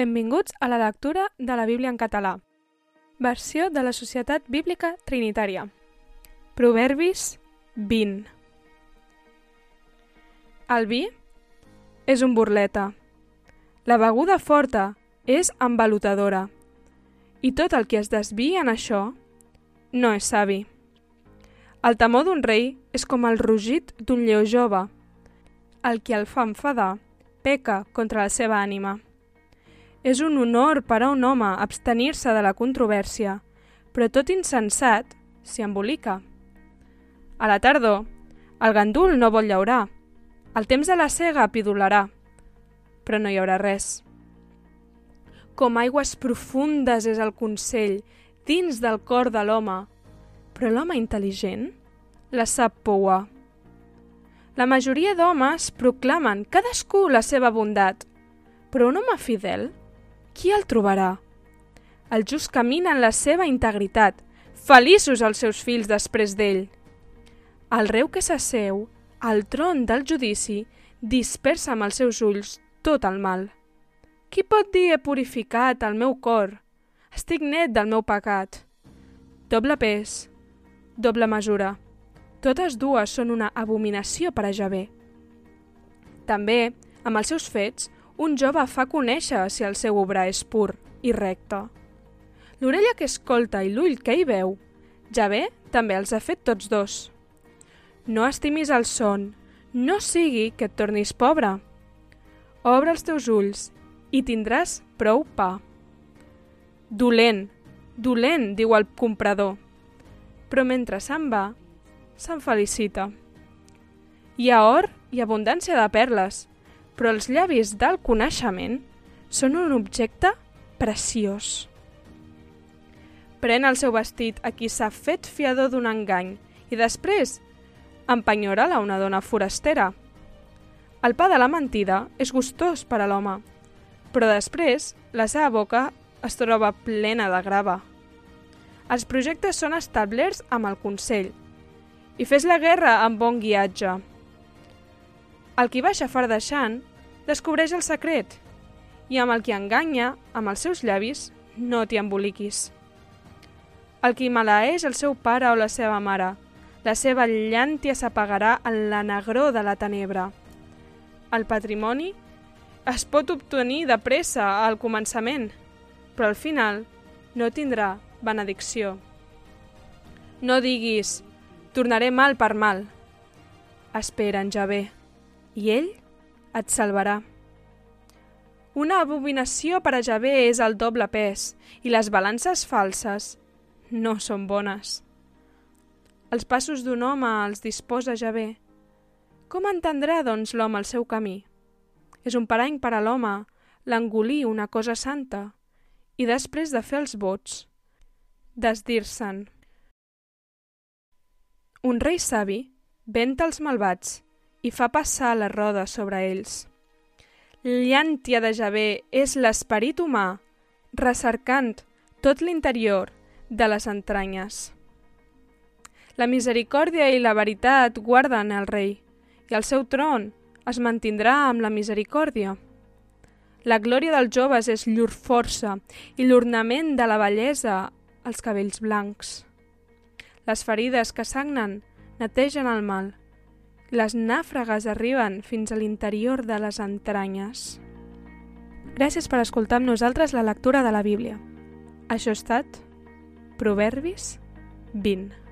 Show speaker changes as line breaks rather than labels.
Benvinguts a la lectura de la Bíblia en català. Versió de la Societat Bíblica Trinitària. Proverbis 20. El vi és un burleta. La beguda forta és embalutadora. I tot el que es desvia en això no és savi. El temor d'un rei és com el rugit d'un lleó jove. El que el fa enfadar peca contra la seva ànima. És un honor per a un home abstenir-se de la controvèrsia, però tot insensat s'hi embolica. A la tardor, el gandul no vol llaurar. El temps de la cega pidolarà, però no hi haurà res. Com aigües profundes és el consell dins del cor de l'home, però l'home intel·ligent la sap pouar. La majoria d'homes proclamen cadascú la seva bondat, però un home fidel, qui el trobarà? El just camina en la seva integritat, feliços els seus fills després d'ell. El reu que s'asseu, al tron del judici, dispersa amb els seus ulls tot el mal. Qui pot dir he purificat el meu cor? Estic net del meu pecat. Doble pes, doble mesura. Totes dues són una abominació per a Javé. També, amb els seus fets, un jove fa conèixer si el seu obrar és pur i recte. L'orella que escolta i l'ull que hi veu, Javé també els ha fet tots dos. No estimis el son, no sigui que et tornis pobre. Obre els teus ulls i tindràs prou pa. Dolent, dolent, diu el comprador. Però mentre se'n va, se'n felicita. Hi ha or i abundància de perles, però els llavis del coneixement són un objecte preciós. Pren el seu vestit a qui s'ha fet fiador d'un engany i després empenyora-la una dona forastera. El pa de la mentida és gustós per a l'home, però després la seva boca es troba plena de grava. Els projectes són establerts amb el Consell i fes la guerra amb bon guiatge. El qui baixa fardeixant descobreix el secret i amb el qui enganya, amb els seus llavis, no t'hi emboliquis. El qui maleeix el seu pare o la seva mare, la seva llàntia s'apagarà en la negró de la tenebra. El patrimoni es pot obtenir de pressa al començament, però al final no tindrà benedicció. No diguis, tornaré mal per mal. Espera en Javé, i ell et salvarà. Una abominació per a Javé és el doble pes, i les balances falses no són bones. Els passos d'un home els disposa Javé. Com entendrà, doncs, l'home el seu camí? És un parany per a l'home l'engolir una cosa santa i després de fer els vots, desdir-se'n. Un rei savi venta els malvats i fa passar la roda sobre ells. Llàntia de Javé és l'esperit humà, recercant tot l'interior de les entranyes. La misericòrdia i la veritat guarden el rei, i el seu tron es mantindrà amb la misericòrdia. La glòria dels joves és llur força i l'ornament de la bellesa els cabells blancs. Les ferides que sagnen netegen el mal. Les nàfragues arriben fins a l'interior de les entranyes. Gràcies per escoltar amb nosaltres la lectura de la Bíblia. Això ha estat Proverbis 20.